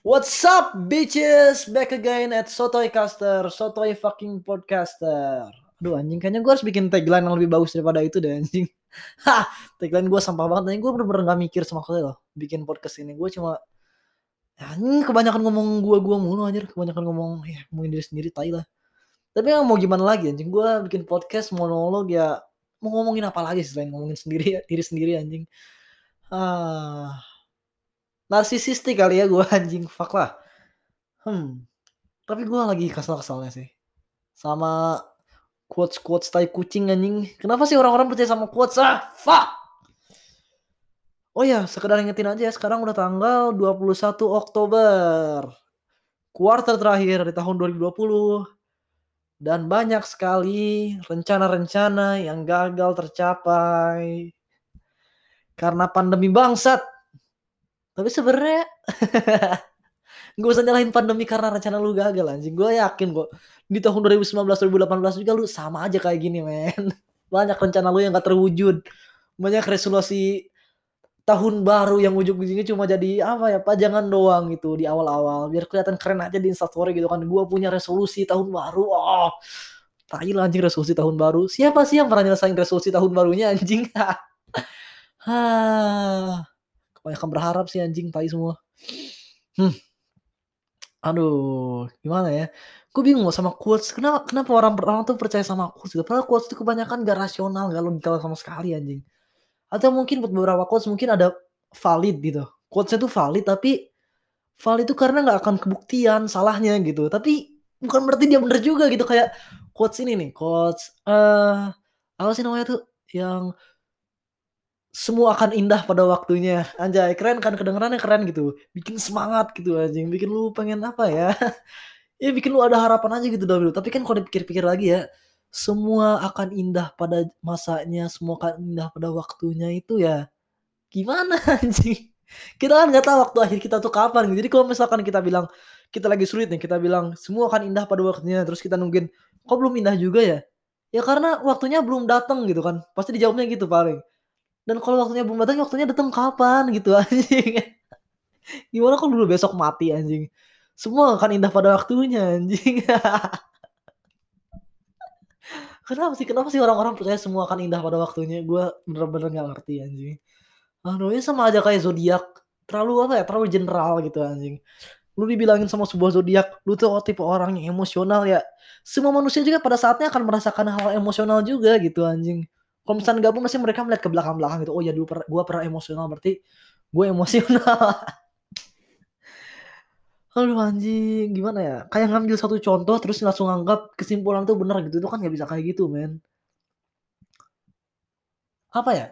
What's up, bitches? Back again at Sotoy Caster, Sotoy fucking podcaster. Aduh anjing, kayaknya gue harus bikin tagline yang lebih bagus daripada itu deh anjing. Hah, tagline gue sampah banget. Anjing gue bener-bener gak mikir sama kalian loh. Bikin podcast ini. Gue cuma... Anjing, kebanyakan ngomong gue-gue mulu anjir. Kebanyakan ngomong, ya ngomongin diri sendiri, tai lah. Tapi mau gimana lagi anjing. Gue bikin podcast monolog ya... Mau ngomongin apa lagi selain ngomongin sendiri diri sendiri anjing. Ah, narsisistik kali ya gue anjing. Fuck lah. Hmm. Tapi gue lagi kesel-keselnya sih. Sama quotes quotes tai kucing anjing. Kenapa sih orang-orang percaya sama quotes? Ah fuck! Oh ya sekedar ingetin aja ya sekarang udah tanggal 21 Oktober. Kuartal terakhir di tahun 2020 dan banyak sekali rencana-rencana yang gagal tercapai. Karena pandemi bangsat tapi sebenarnya gak usah nyalahin pandemi karena rencana lu gagal anjing. Gue yakin kok di tahun 2019 2018 juga lu sama aja kayak gini men. Banyak rencana lu yang gak terwujud. Banyak resolusi tahun baru yang ujung-ujungnya cuma jadi apa ya pajangan doang gitu di awal-awal biar kelihatan keren aja di instastory gitu kan gue punya resolusi tahun baru oh tai lah anjing resolusi tahun baru siapa sih yang pernah nyelesain resolusi tahun barunya anjing Hah kebanyakan berharap sih anjing tai semua. Hmm. aduh gimana ya? Gue bingung sama quotes. Kenapa kenapa orang orang tuh percaya sama quotes gitu? Padahal quotes itu kebanyakan gak rasional gak logikal sama sekali anjing. Atau mungkin buat beberapa quotes mungkin ada valid gitu. Quotesnya tuh valid tapi valid itu karena nggak akan kebuktian salahnya gitu. Tapi bukan berarti dia bener juga gitu. Kayak quotes ini nih quotes eh uh, apa sih namanya tuh? Yang semua akan indah pada waktunya. Anjay, keren kan kedengarannya keren gitu. Bikin semangat gitu anjing. Bikin lu pengen apa ya? ya bikin lu ada harapan aja gitu dulu. Tapi kan kalau dipikir-pikir lagi ya, semua akan indah pada masanya, semua akan indah pada waktunya itu ya gimana anjing? Kita kan nggak tahu waktu akhir kita tuh kapan gitu. Jadi kalau misalkan kita bilang kita lagi sulit nih, kita bilang semua akan indah pada waktunya, terus kita nungguin kok belum indah juga ya? Ya karena waktunya belum datang gitu kan. Pasti dijawabnya gitu paling dan kalau waktunya belum datang waktunya datang kapan gitu anjing. Gimana kalau dulu besok mati anjing? Semua akan indah pada waktunya anjing. Kenapa sih? Kenapa sih orang-orang percaya semua akan indah pada waktunya? Gue bener-bener gak ngerti anjing. Aduh ini sama aja kayak zodiak. Terlalu apa ya? Terlalu general gitu anjing. Lu dibilangin sama sebuah zodiak lu tuh tipe orang yang emosional ya. Semua manusia juga pada saatnya akan merasakan hal emosional juga gitu anjing kalau misalnya gabung pasti mereka melihat ke belakang-belakang gitu oh ya dulu per, gue pernah emosional berarti gue emosional Aduh anjing, gimana ya? Kayak ngambil satu contoh terus langsung anggap kesimpulan tuh benar gitu. Itu kan gak bisa kayak gitu, men. Apa ya?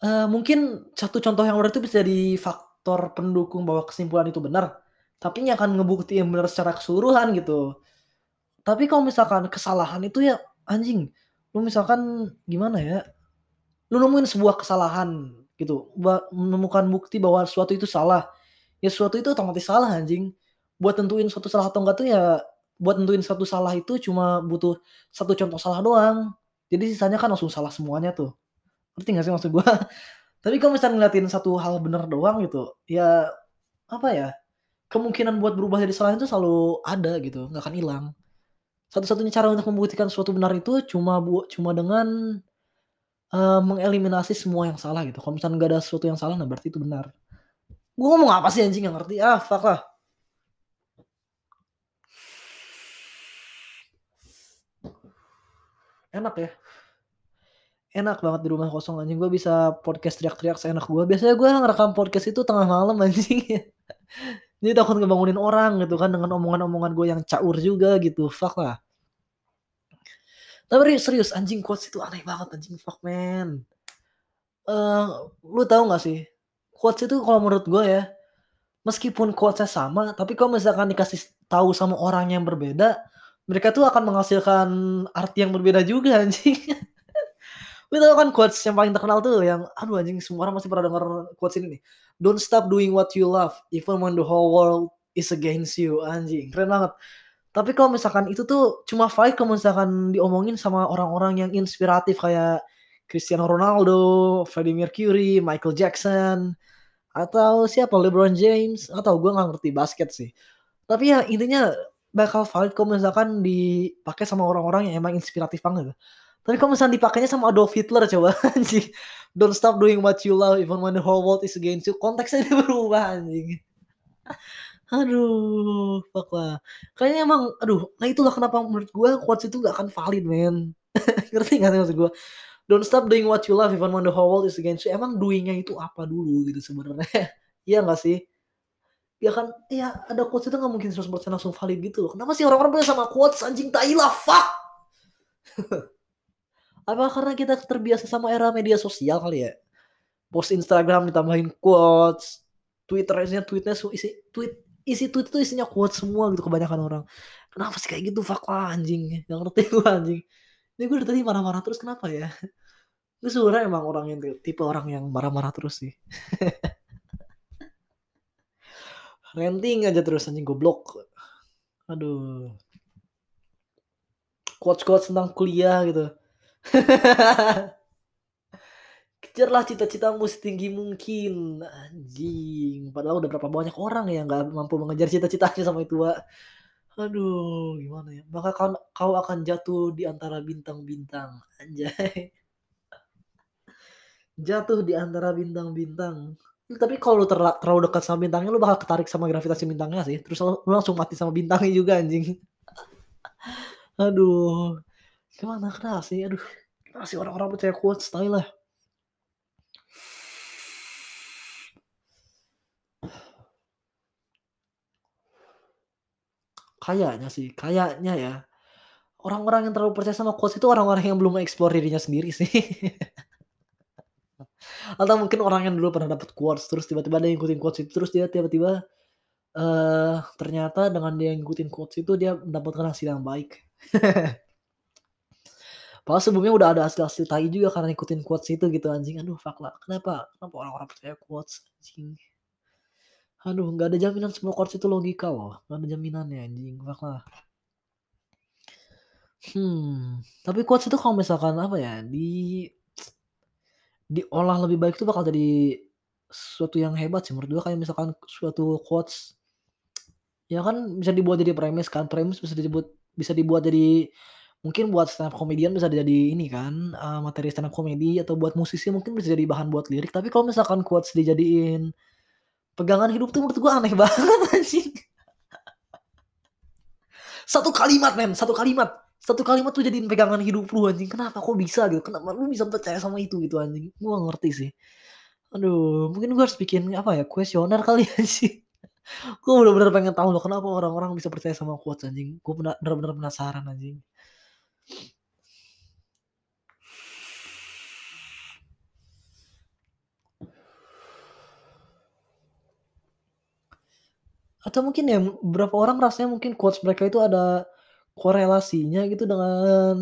Uh, mungkin satu contoh yang benar itu bisa jadi faktor pendukung bahwa kesimpulan itu benar. Tapi ini akan ngebuktiin benar secara keseluruhan gitu. Tapi kalau misalkan kesalahan itu ya anjing lu misalkan gimana ya? Lu nemuin sebuah kesalahan gitu menemukan bukti bahwa sesuatu itu salah. Ya sesuatu itu otomatis salah anjing. Buat tentuin suatu salah atau enggak tuh ya buat tentuin satu salah itu cuma butuh satu contoh salah doang. Jadi sisanya kan langsung salah semuanya tuh. Ngerti gak sih maksud gua? Tapi kalau misalnya ngeliatin satu hal bener doang gitu ya apa ya? Kemungkinan buat berubah jadi salah itu selalu ada gitu nggak akan hilang satu-satunya cara untuk membuktikan suatu benar itu cuma bu cuma dengan uh, mengeliminasi semua yang salah gitu. Kalau misalnya nggak ada sesuatu yang salah, nah berarti itu benar. Gue ngomong apa sih anjing nggak ngerti? Ah, fuck lah. Enak ya. Enak banget di rumah kosong anjing. Gue bisa podcast teriak-teriak seenak gue. Biasanya gue ngerekam podcast itu tengah malam anjing. Jadi takut ngebangunin orang gitu kan dengan omongan-omongan gue yang caur juga gitu. Fuck lah. Tapi serius anjing quotes itu aneh banget anjing fuck man. Uh, lu tahu gak sih? Quotes itu kalau menurut gue ya, meskipun quotesnya sama, tapi kalau misalkan dikasih tahu sama orang yang berbeda, mereka tuh akan menghasilkan arti yang berbeda juga anjing. Lu tau kan quotes yang paling terkenal tuh yang aduh anjing semua orang masih pernah denger quotes ini nih. Don't stop doing what you love even when the whole world is against you anjing. Keren banget. Tapi kalau misalkan itu tuh cuma fight kalau misalkan diomongin sama orang-orang yang inspiratif kayak Cristiano Ronaldo, Freddie Mercury, Michael Jackson, atau siapa LeBron James atau gue nggak ngerti basket sih tapi ya intinya bakal valid kalau misalkan dipakai sama orang-orang yang emang inspiratif banget tapi kalau misalnya dipakainya sama Adolf Hitler coba anjing don't stop doing what you love even when the whole world is against you konteksnya dia berubah anjing aduh fuck lah kayaknya emang aduh nah itulah kenapa menurut gue quotes itu gak akan valid men ngerti gak sih maksud gue don't stop doing what you love even when the whole world is against you. Emang doingnya itu apa dulu gitu sebenarnya? Iya gak sih? Ya kan, ya ada quotes itu gak mungkin 100% langsung valid gitu loh. Kenapa sih orang-orang punya sama quotes anjing tai fuck! Apa karena kita terbiasa sama era media sosial kali ya? Post Instagram ditambahin quotes, Twitter isinya tweetnya isi tweet isi tweet itu isinya quotes semua gitu kebanyakan orang. Kenapa sih kayak gitu? Fuck lah anjing. Gak ngerti gue anjing. Ini gue dari tadi marah-marah terus kenapa ya? Gue sebenernya emang orang yang tipe orang yang marah-marah terus sih. Ranting aja terus anjing goblok. Aduh. Quotes-quotes tentang kuliah gitu. Kejarlah cita-citamu setinggi mungkin. Anjing. Padahal udah berapa banyak orang yang gak mampu mengejar cita-citanya sama itu, Pak. Aduh, gimana ya? Maka kau, kau akan jatuh di antara bintang-bintang. Anjay. Jatuh di antara bintang-bintang. Tapi kalau lu terla terlalu dekat sama bintangnya, lu bakal ketarik sama gravitasi bintangnya sih. Terus lu langsung mati sama bintangnya juga anjing. Aduh. Gimana kenapa sih? Aduh. Kenapa sih orang-orang percaya quotes style lah. Kayaknya sih, kayaknya ya. Orang-orang yang terlalu percaya sama quotes itu orang-orang yang belum mengeksplor dirinya sendiri sih. Atau mungkin orang yang dulu pernah dapat quotes terus tiba-tiba dia ngikutin quotes itu terus dia tiba-tiba uh, ternyata dengan dia ngikutin quotes itu dia mendapatkan hasil yang baik. Padahal sebelumnya udah ada hasil-hasil tai juga karena ngikutin quotes itu gitu anjing. Aduh fuck lah. Kenapa? Kenapa orang-orang percaya quotes anjing? Aduh, nggak ada jaminan semua quotes itu logika loh. Nggak ada jaminannya anjing. Fuck lah. Hmm, tapi quotes itu kalau misalkan apa ya, di diolah lebih baik itu bakal jadi sesuatu yang hebat sih menurut gue kayak misalkan suatu quotes ya kan bisa dibuat jadi premis kan premis bisa disebut bisa dibuat jadi mungkin buat stand up comedian bisa jadi ini kan uh, materi stand up comedy atau buat musisi mungkin bisa jadi bahan buat lirik. Tapi kalau misalkan quotes dijadiin pegangan hidup tuh menurut gue aneh banget anjing. Satu kalimat men satu kalimat. Satu kalimat tuh jadiin pegangan hidup lu anjing. Kenapa kok bisa gitu? Kenapa lu bisa percaya sama itu gitu anjing? Gue gak ngerti sih. Aduh mungkin gue harus bikin apa ya kuesioner kali sih gue bener-bener pengen tahu loh kenapa orang-orang bisa percaya sama quotes anjing. Gue bener-bener penasaran anjing atau mungkin ya beberapa orang rasanya mungkin quotes mereka itu ada korelasinya gitu dengan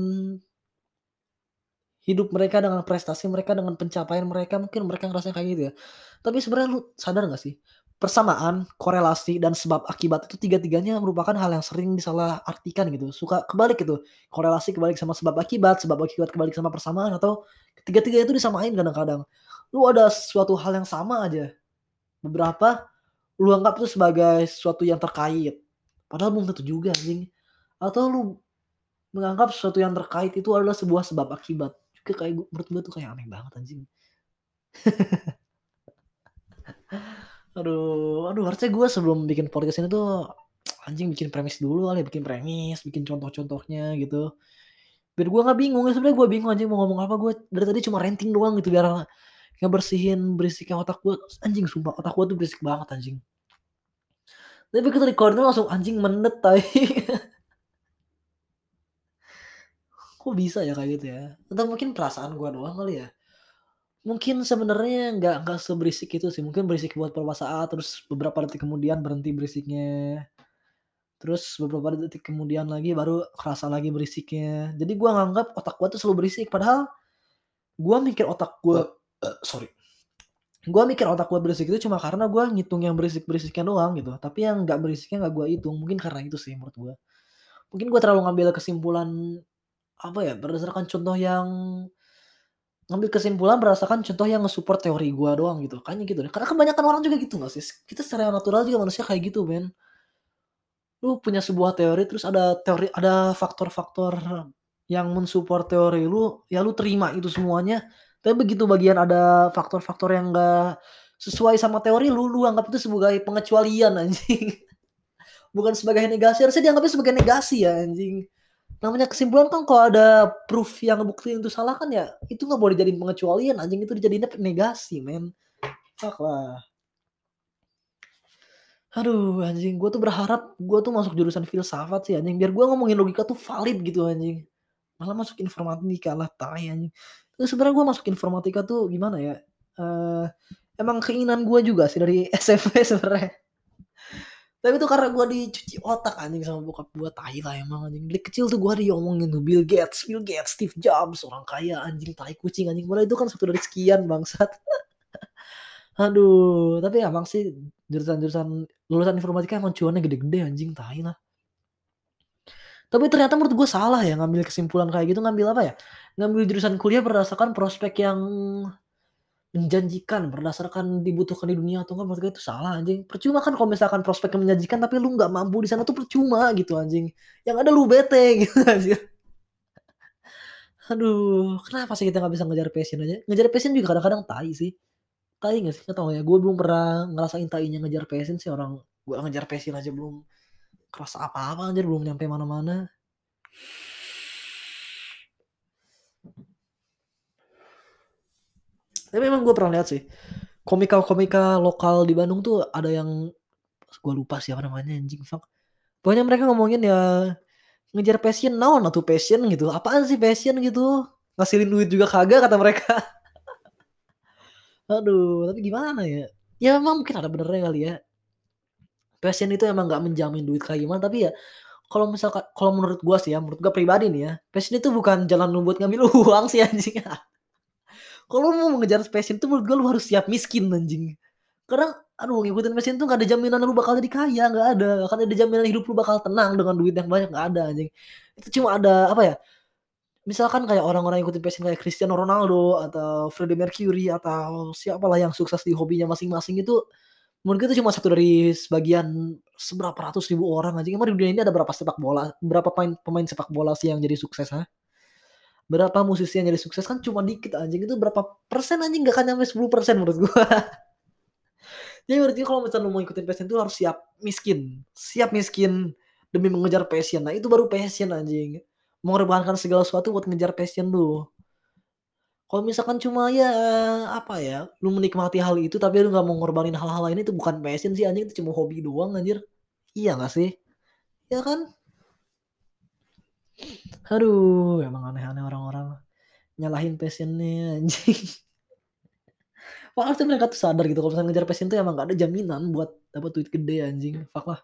hidup mereka dengan prestasi mereka dengan pencapaian mereka. Mungkin mereka ngerasa kayak gitu ya. Tapi sebenarnya lu sadar gak sih? Persamaan korelasi dan sebab akibat itu tiga-tiganya merupakan hal yang sering disalah artikan gitu. Suka kebalik gitu. Korelasi kebalik sama sebab akibat sebab akibat kebalik sama persamaan atau ketiga-tiga itu disamain kadang-kadang. Lu ada suatu hal yang sama aja. Beberapa lu anggap itu sebagai sesuatu yang terkait. Padahal belum tentu juga anjing. Atau lu menganggap sesuatu yang terkait itu adalah sebuah sebab akibat. Juga kayak menurut gue tuh kayak aneh banget anjing. Aduh aduh harusnya gue sebelum bikin podcast ini tuh anjing bikin premis dulu kali ya, bikin premis bikin contoh-contohnya gitu. Biar gue nggak bingung ya sebenarnya gue bingung anjing mau ngomong apa. Gue dari tadi cuma renting doang gitu biar ngebersihin berisiknya otak gue anjing sumpah otak gue tuh berisik banget anjing. Tapi kita recordnya langsung anjing mendet tai. Kok bisa ya kayak gitu ya? Atau mungkin perasaan gue doang kali ya. Mungkin sebenarnya nggak nggak seberisik itu sih. Mungkin berisik buat beberapa saat terus beberapa detik kemudian berhenti berisiknya. Terus beberapa detik kemudian lagi baru kerasa lagi berisiknya. Jadi gue nganggap otak gue tuh selalu berisik padahal gue mikir otak gue uh, sorry gue mikir otak gue berisik itu cuma karena gue ngitung yang berisik-berisiknya doang gitu tapi yang nggak berisiknya nggak gue hitung mungkin karena itu sih menurut gue mungkin gue terlalu ngambil kesimpulan apa ya berdasarkan contoh yang ngambil kesimpulan berdasarkan contoh yang nge-support teori gue doang gitu. Kayaknya gitu deh. Karena kebanyakan orang juga gitu gak sih? Kita secara natural juga manusia kayak gitu, men. Lu punya sebuah teori terus ada teori ada faktor-faktor yang mensupport teori lu, ya lu terima itu semuanya. Tapi begitu bagian ada faktor-faktor yang gak sesuai sama teori lu, lu anggap itu sebagai pengecualian anjing. Bukan sebagai negasi, harusnya dianggapnya sebagai negasi ya anjing. Namanya kesimpulan kan kalau ada proof yang ngebuktiin itu salah kan ya itu nggak boleh jadi pengecualian anjing. Itu dijadiin negasi men. Fuck lah. Aduh anjing. Gue tuh berharap gue tuh masuk jurusan filsafat sih anjing. Biar gue ngomongin logika tuh valid gitu anjing. Malah masuk informatika lah tai anjing terus sebenarnya gue masuk informatika tuh gimana ya? Uh, emang keinginan gue juga sih dari SMP sebenarnya. Tapi itu karena gue dicuci otak anjing sama bokap gue tai lah emang anjing. Dari kecil tuh gue diomongin tuh Bill Gates Bill Gates Steve Jobs orang kaya anjing tai kucing anjing. Mulai itu kan satu dari sekian bangsat. Aduh tapi emang sih jurusan-jurusan lulusan informatika emang cuannya gede-gede anjing tai lah tapi ternyata menurut gue salah ya ngambil kesimpulan kayak gitu ngambil apa ya ngambil jurusan kuliah berdasarkan prospek yang menjanjikan berdasarkan dibutuhkan di dunia atau enggak gue itu salah anjing. Percuma kan kalau misalkan prospek yang menjanjikan tapi lu nggak mampu di sana tuh percuma gitu anjing. Yang ada lu bete gitu anjir. Aduh, kenapa sih kita nggak bisa ngejar passion aja? Ngejar passion juga kadang-kadang tai sih. Tai gak sih? Gak tau ya. Gue belum pernah ngerasain tainya ngejar passion sih orang. Gue ngejar passion aja belum kerasa apa-apa anjir. Belum nyampe mana-mana. Tapi memang gue pernah lihat sih komika-komika lokal di Bandung tuh ada yang gue lupa siapa namanya anjing fuck. Pokoknya mereka ngomongin ya ngejar passion naon atau passion gitu. Apaan sih passion gitu? Ngasilin duit juga kagak kata mereka. Aduh, tapi gimana ya? Ya memang mungkin ada benernya kali ya. Passion itu emang gak menjamin duit kayak gimana, tapi ya kalau misalkan kalau menurut gua sih ya, menurut gua pribadi nih ya, passion itu bukan jalan lu buat ngambil uang sih anjing. Kalau mau mengejar passion tuh menurut gue lu harus siap miskin anjing. Karena aduh ngikutin passion tuh gak ada jaminan lu bakal jadi kaya gak ada. Gak ada jaminan hidup lu bakal tenang dengan duit yang banyak gak ada anjing. Itu cuma ada apa ya misalkan kayak orang-orang yang ikutin passion kayak Cristiano Ronaldo atau Freddie Mercury atau siapalah yang sukses di hobinya masing-masing itu menurut gue itu cuma satu dari sebagian seberapa ratus ribu orang anjing. Emang di dunia ini ada berapa sepak bola berapa pemain pemain sepak bola sih yang jadi sukses ha? berapa musisi yang jadi sukses? Kan cuma dikit anjing. Itu berapa persen anjing? Gak akan nyampe 10 persen menurut gua. Jadi berarti kalau misalnya lu mau ikutin passion tuh harus siap miskin. Siap miskin demi mengejar passion. Nah itu baru passion anjing. Mengorbankan segala sesuatu buat ngejar passion lu kalau misalkan cuma ya apa ya lu menikmati hal itu tapi lu nggak mau ngorbanin hal-hal lain itu bukan passion sih anjing itu cuma hobi doang anjir iya gak sih ya kan Aduh, emang aneh-aneh orang-orang nyalahin passionnya anjing. Harusnya mereka tuh sadar gitu kalau misalnya ngejar passion tuh emang gak ada jaminan buat dapat duit gede anjing. Fuck lah.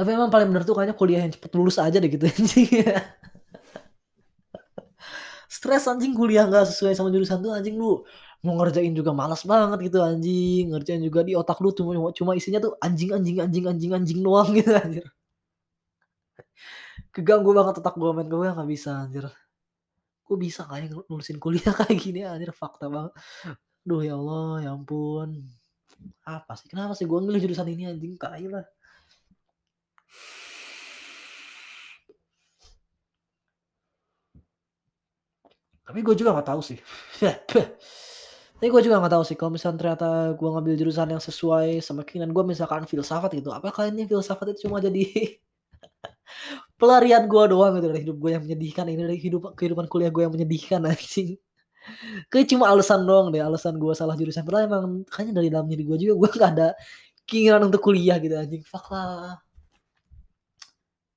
Tapi emang paling bener tuh kayaknya kuliah yang cepet lulus aja deh gitu anjing. Stres anjing kuliah gak sesuai sama jurusan tuh anjing lu mau ngerjain juga malas banget gitu anjing. Ngerjain juga di otak lu cuma cuma isinya tuh anjing anjing anjing anjing anjing doang gitu anjir. Keganggu banget otak gue main gue nggak bisa anjir. Gue bisa kayak nulisin kuliah kayak gini anjir? Fakta banget. Duh ya Allah ya ampun. Apa sih? Kenapa sih gue milih jurusan ini anjing? Kayak lah tapi gue juga nggak tahu sih Tapi gue juga gak tahu sih kalau misalnya ternyata gue ngambil jurusan yang sesuai sama keinginan gue misalkan filsafat gitu. Apakah ini filsafat itu cuma jadi pelarian gue doang gitu dari hidup gue yang menyedihkan ini dari hidup kehidupan kuliah gue yang menyedihkan anjing. Kayak cuma alasan doang deh, alasan gue salah jurusan. Padahal emang kayaknya dari dalam diri gue juga gue gak ada keinginan untuk kuliah gitu anjing. Fuck lah.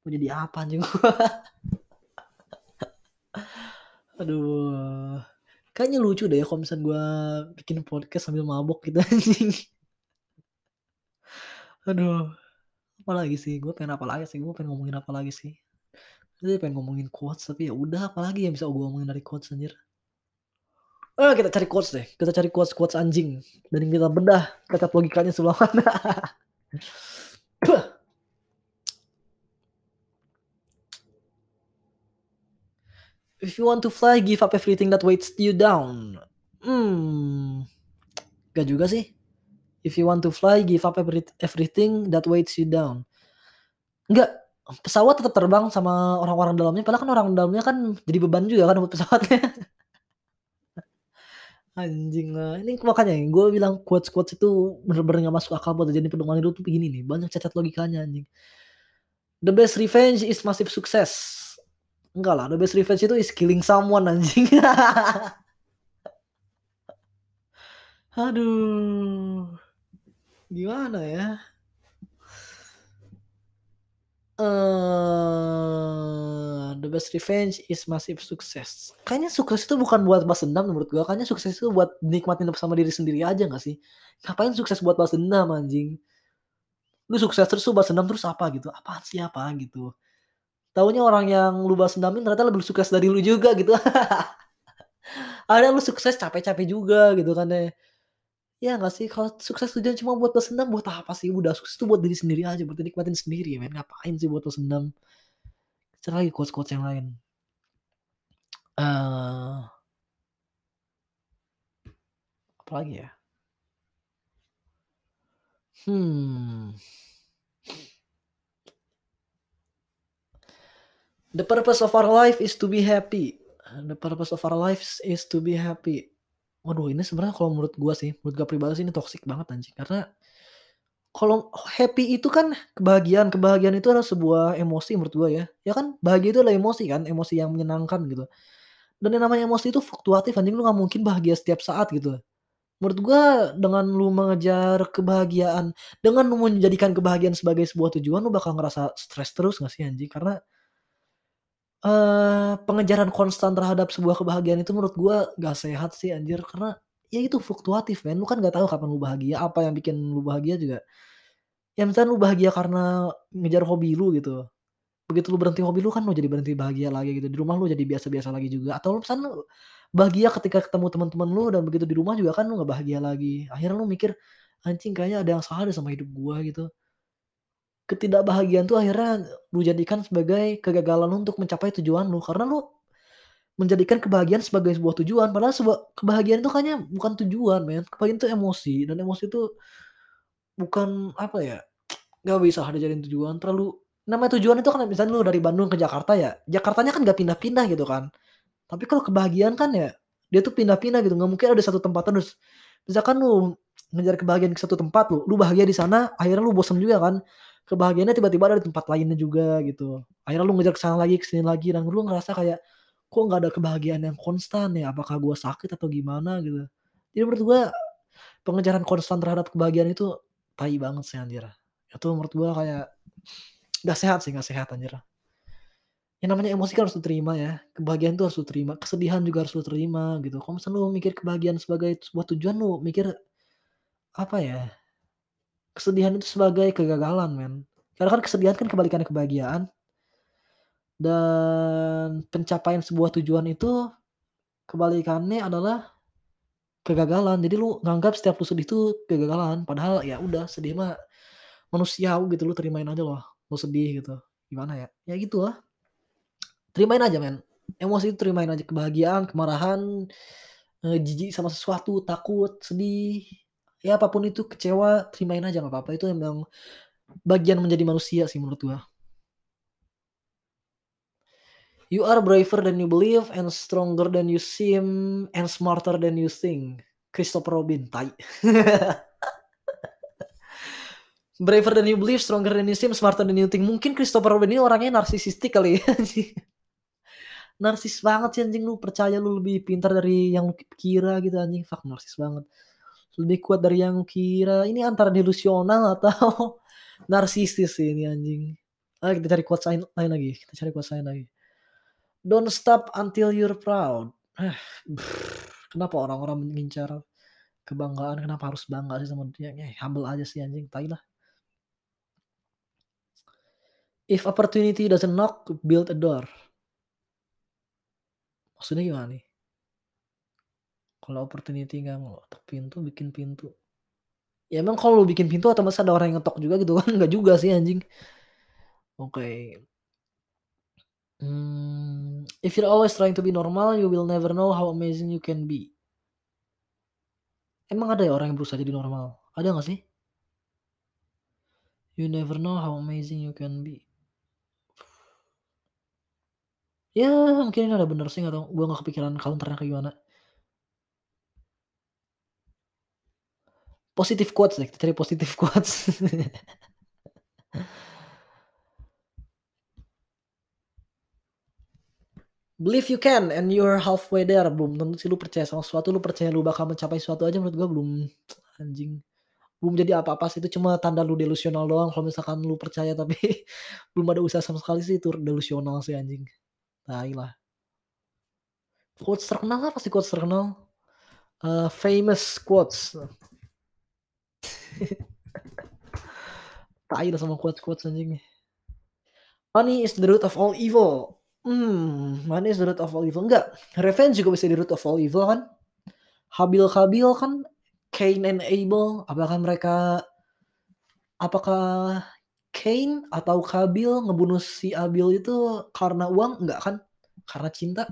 Mau jadi apa anjing gue? Aduh. Kayaknya lucu deh ya kalau misalnya gue bikin podcast sambil mabok gitu anjing. Aduh, apalagi sih? Gue pengen apa lagi sih? Gue pengen ngomongin apa lagi sih? Tadi pengen ngomongin quotes tapi ya udah apalagi yang bisa gue ngomongin dari quotes anjir. Oh, kita cari quotes deh. Kita cari quotes-quotes anjing. Dan kita bedah kata logikanya sebelah mana. If you want to fly, give up everything that weights you down. Hmm, gak juga sih. If you want to fly, give up everything that weights you down. Enggak, pesawat tetap terbang sama orang-orang dalamnya. Padahal kan orang dalamnya kan jadi beban juga kan buat pesawatnya. Anjing lah, ini makanya gue bilang quotes-quotes itu bener-bener gak masuk akal buat jadi pedoman hidup tuh begini nih, banyak cacat logikanya anjing. The best revenge is massive success. Enggak lah, the best revenge itu is killing someone anjing. Aduh. Gimana ya? Uh, the best revenge is massive success. Kayaknya sukses itu bukan buat balas dendam menurut gua. Kayaknya sukses itu buat nikmatin sama diri sendiri aja gak sih? Ngapain sukses buat balas dendam anjing? Lu sukses terus lu balas dendam terus apa gitu? Apaan sih apa gitu? Taunya orang yang lu balas dendamin ternyata lebih sukses dari lu juga gitu. Ada lu sukses capek-capek juga gitu kan ya. Ya gak sih? Kalau sukses tujuan cuma buat balas dendam buat apa sih? Udah sukses tuh buat diri sendiri aja, buat nikmatin sendiri men. Ngapain sih buat balas dendam? Cari lagi quotes-quotes yang lain. Uh, apa lagi ya? Hmm. The purpose of our life is to be happy. The purpose of our lives is to be happy. Waduh, ini sebenarnya kalau menurut gua sih, menurut gua pribadi sih ini toxic banget anjing. Karena kalau happy itu kan kebahagiaan, kebahagiaan itu adalah sebuah emosi menurut gua ya. Ya kan bahagia itu adalah emosi kan, emosi yang menyenangkan gitu. Dan yang namanya emosi itu fluktuatif anjing, lu gak mungkin bahagia setiap saat gitu. Menurut gua dengan lu mengejar kebahagiaan, dengan lu menjadikan kebahagiaan sebagai sebuah tujuan, lu bakal ngerasa stres terus gak sih anjing? Karena uh, pengejaran konstan terhadap sebuah kebahagiaan itu menurut gue gak sehat sih anjir, karena ya itu fluktuatif men, lu kan gak tahu kapan lu bahagia, apa yang bikin lu bahagia juga. Ya misalnya lu bahagia karena ngejar hobi lu gitu, begitu lu berhenti hobi lu kan lu jadi berhenti bahagia lagi gitu, di rumah lu jadi biasa-biasa lagi juga, atau lu misalnya lu bahagia ketika ketemu teman-teman lu dan begitu di rumah juga kan lu gak bahagia lagi, akhirnya lu mikir, "Anjing kayaknya ada yang salah deh sama hidup gua," gitu ketidakbahagiaan tuh akhirnya lu jadikan sebagai kegagalan untuk mencapai tujuan lu. Karena lu menjadikan kebahagiaan sebagai sebuah tujuan padahal sebuah kebahagiaan itu kayaknya bukan tujuan men. Kebahagiaan itu emosi dan emosi itu bukan apa ya nggak bisa ada jadiin tujuan. Terlalu namanya tujuan itu kan misalnya lu dari Bandung ke Jakarta ya Jakartanya kan gak pindah-pindah gitu kan. Tapi kalau kebahagiaan kan ya dia tuh pindah-pindah gitu. Nggak mungkin ada satu tempat terus misalkan lu ngejar kebahagiaan ke satu tempat lu lu bahagia di sana akhirnya lu bosan juga kan kebahagiaannya tiba-tiba ada di tempat lainnya juga gitu. Akhirnya lu ngejar ke sana lagi, ke sini lagi, dan lu ngerasa kayak kok nggak ada kebahagiaan yang konstan ya? Apakah gue sakit atau gimana gitu? Jadi menurut gue pengejaran konstan terhadap kebahagiaan itu tai banget sih anjir. Itu menurut gue kayak gak sehat sih, gak sehat anjir. Yang namanya emosi kan harus diterima ya. Kebahagiaan itu harus diterima, kesedihan juga harus diterima gitu. Kalau misalnya lu mikir kebahagiaan sebagai sebuah tujuan lu mikir apa ya? Kesedihan itu sebagai kegagalan men. Karena kan kesedihan kan kebalikannya kebahagiaan. Dan pencapaian sebuah tujuan itu kebalikannya adalah kegagalan. Jadi lu nganggap setiap lu sedih itu kegagalan, padahal ya udah sedih mah manusiawi gitu, lu terimain aja loh, lu sedih gitu. Gimana ya? Ya gitu lah. Terimain aja men. Emosi itu terimain aja kebahagiaan, kemarahan, eh, jijik sama sesuatu, takut, sedih, ya apa pun itu kecewa terimain aja nggak apa-apa itu emang bagian menjadi manusia sih menurut gua You are braver than you believe and stronger than you seem and smarter than you think. Christopher Robin, tai. braver than you believe, stronger than you seem, smarter than you think. Mungkin Christopher Robin ini orangnya narsisistik kali ya. narsis banget sih anjing lu percaya lu lebih pintar dari yang kira gitu anjing. Fuck narsis banget lebih kuat dari yang kira. Ini antara delusional atau narsistis sih ini anjing. Ayo kita cari quotes lain, lain lagi. Kita cari quotes lain lagi. Don't stop until you're proud. Eh, kenapa orang-orang mengincar kebanggaan? Kenapa harus bangga sih sama dia? Eh, humble aja sih anjing. Tai lah. If opportunity doesn't knock, build a door. Maksudnya gimana nih? Kalau opportunity nggak ngetok pintu, bikin pintu. Ya emang kalau lu bikin pintu atau masa ada orang yang ngetok juga gitu kan? Nggak juga sih anjing. Oke. Hmm, if you're always trying to be normal, you will never know how amazing you can be. Emang ada ya orang yang berusaha jadi normal? Ada nggak sih? You never know how amazing you can be. Ya mungkin ini ada bener sih nggak tahu, gua nggak kepikiran counter-nya kayak gimana. Positive quotes deh, kita cari positive quotes. Believe you can and you're halfway there, belum tentu sih lu percaya sama sesuatu, lu percaya lu bakal mencapai sesuatu aja menurut gua belum anjing, belum jadi apa-apa sih, itu cuma tanda lu delusional doang kalau misalkan lu percaya tapi belum ada usaha sama sekali sih itu delusional sih anjing, tai lah. Quotes terkenal apa sih quotes terkenal? Eee, famous quotes. Tai lah sama quotes-quotes anjing. Money is the root of all evil. Mmm, money is the root of all evil, enggak, revenge juga bisa the root of all evil kan. Habil-Qabil kan, Cain and Abel, apakah mereka apakah Cain atau Qabil ngebunuh si Abel itu karena uang? Enggak kan, karena cinta.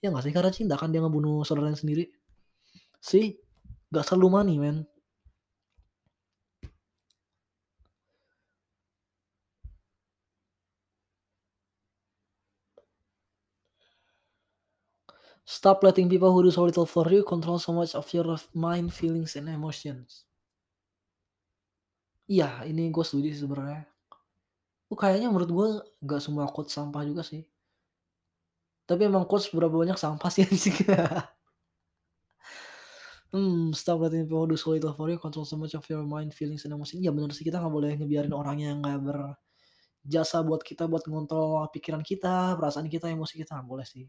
Ya nggak sih? Karena cinta kan dia ngebunuh saudaranya sendiri. See, nggak selalu money man. Stop letting people who do so little for you control so much of your mind, feelings, and emotions. Iya, ini gue setuju sih sebenarnya. Oh, kayaknya menurut gue nggak semua quotes sampah juga sih. Tapi emang quotes berapa banyak sampah sih anjing. Hmm, stop letting people do so little for you control so much of your mind, feelings, and emotions. Iya bener sih, kita nggak boleh ngebiarin orang yang nggak berjasa buat kita, buat ngontrol pikiran kita, perasaan kita, emosi kita, nggak boleh sih.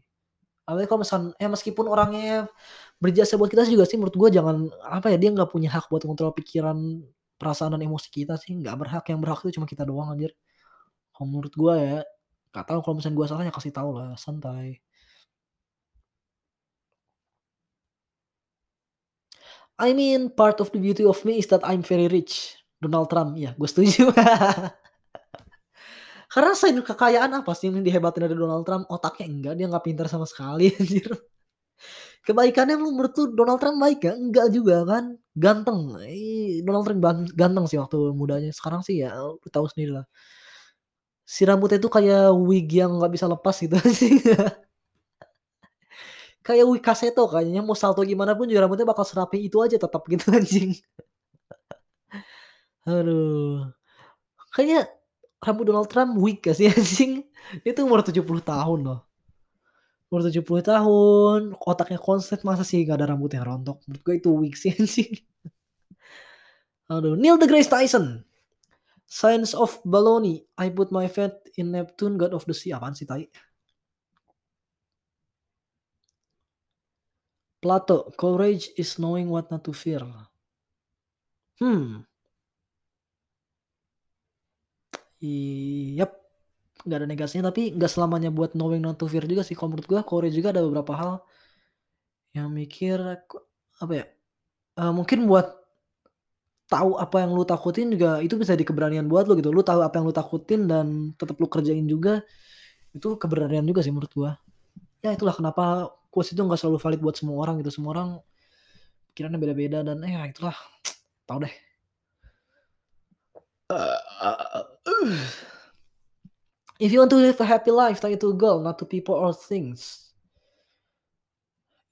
Apalagi kalau misalkan ya meskipun orangnya berjasa buat kita juga sih menurut gue jangan, apa ya, dia nggak punya hak buat ngontrol pikiran, perasaan, dan emosi kita sih, nggak berhak, yang berhak itu cuma kita doang anjir. Kalau menurut gue ya, nggak tahu kalau misalnya gue salah ya kasih tahu lah, santai. I mean part of the beauty of me is that I'm very rich. Donald Trump, iya gue setuju. Karena selain kekayaan apa sih yang dihebatin dari Donald Trump? Otaknya enggak, dia nggak pintar sama sekali anjir. Kebaikannya lu menurut lu Donald Trump baik nggak? Enggak juga kan. Ganteng, Donald Trump ganteng sih waktu mudanya, sekarang sih ya lu tahu sendirilah. Si rambutnya itu kayak wig yang nggak bisa lepas gitu sih. Kayak wig Kaseto kayaknya, mau salto gimana pun juga rambutnya bakal serapi itu aja tetap gitu anjing. Aduh. Kayaknya rambut Donald Trump wig gak sih anjing? Itu umur 70 tahun loh. Umur 70 tahun, otaknya konslet, masa sih gak ada rambut yang rontok? Menurut gue itu wig sih anjing. Aduh, Neil deGrasse Tyson. Science of baloney. I put my faith in Neptune, god of the sea. Apaan sih tai? Plato, courage is knowing what not to fear. Hmm. Iyap, nggak ada negasinya tapi nggak selamanya buat knowing not to fear juga sih. Kalau menurut gua courage juga ada beberapa hal yang mikir apa ya, eee, mungkin buat tahu apa yang lu takutin juga itu bisa jadi keberanian buat lu gitu. Lu tahu apa yang lu takutin dan tetep lu kerjain juga, itu keberanian juga sih menurut gua. Ya itulah kenapa quotes itu nggak selalu valid buat semua orang gitu. Semua orang pikirannya beda-beda dan ya itulah, tahu deh. If you want to live a happy life, tie it to a goal, not to people or things.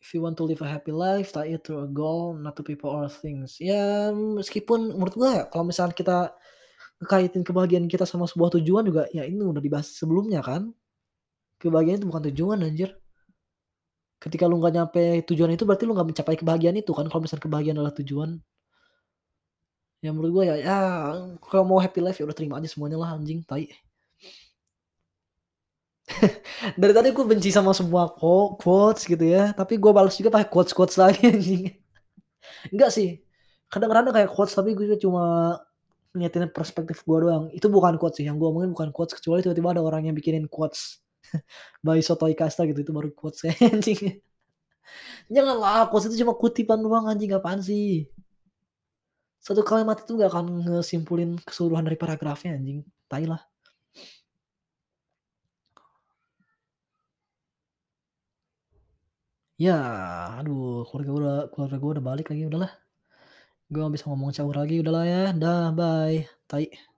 If you want to live a happy life, tie it to a goal, not to people or things. Ya meskipun menurut ya kalau misalkan kita ngekaitin kebahagiaan kita sama sebuah tujuan juga ya ini udah dibahas sebelumnya kan. Kebahagiaan itu bukan tujuan anjir. Ketika lu nggak nyampe tujuan itu berarti lu nggak mencapai kebahagiaan itu kan kalau misalkan kebahagiaan adalah tujuan. Ya menurut gua ya ya kalau mau happy life ya udah terima aja semuanya lah anjing, tai. Dari tadi gue benci sama semua quo quotes gitu ya, tapi gue balas juga pakai quotes-quotes lagi anjing. Enggak sih, kadang-kadang kayak quotes tapi gue cuma ngeliatin perspektif gue doang. Itu bukan quotes sih, yang gue omongin bukan quotes kecuali tiba-tiba ada orang yang bikinin quotes by Sotoy Kasta gitu, itu baru quotes anjing. Janganlah, quotes itu cuma kutipan doang anjing, apaan sih? satu kalimat itu gak akan ngesimpulin keseluruhan dari paragrafnya anjing. Tai lah. Ya aduh keluarga gue udah keluarga gue udah balik lagi udahlah. Gue bisa ngomong cawur lagi udahlah ya. Dah bye. Tai.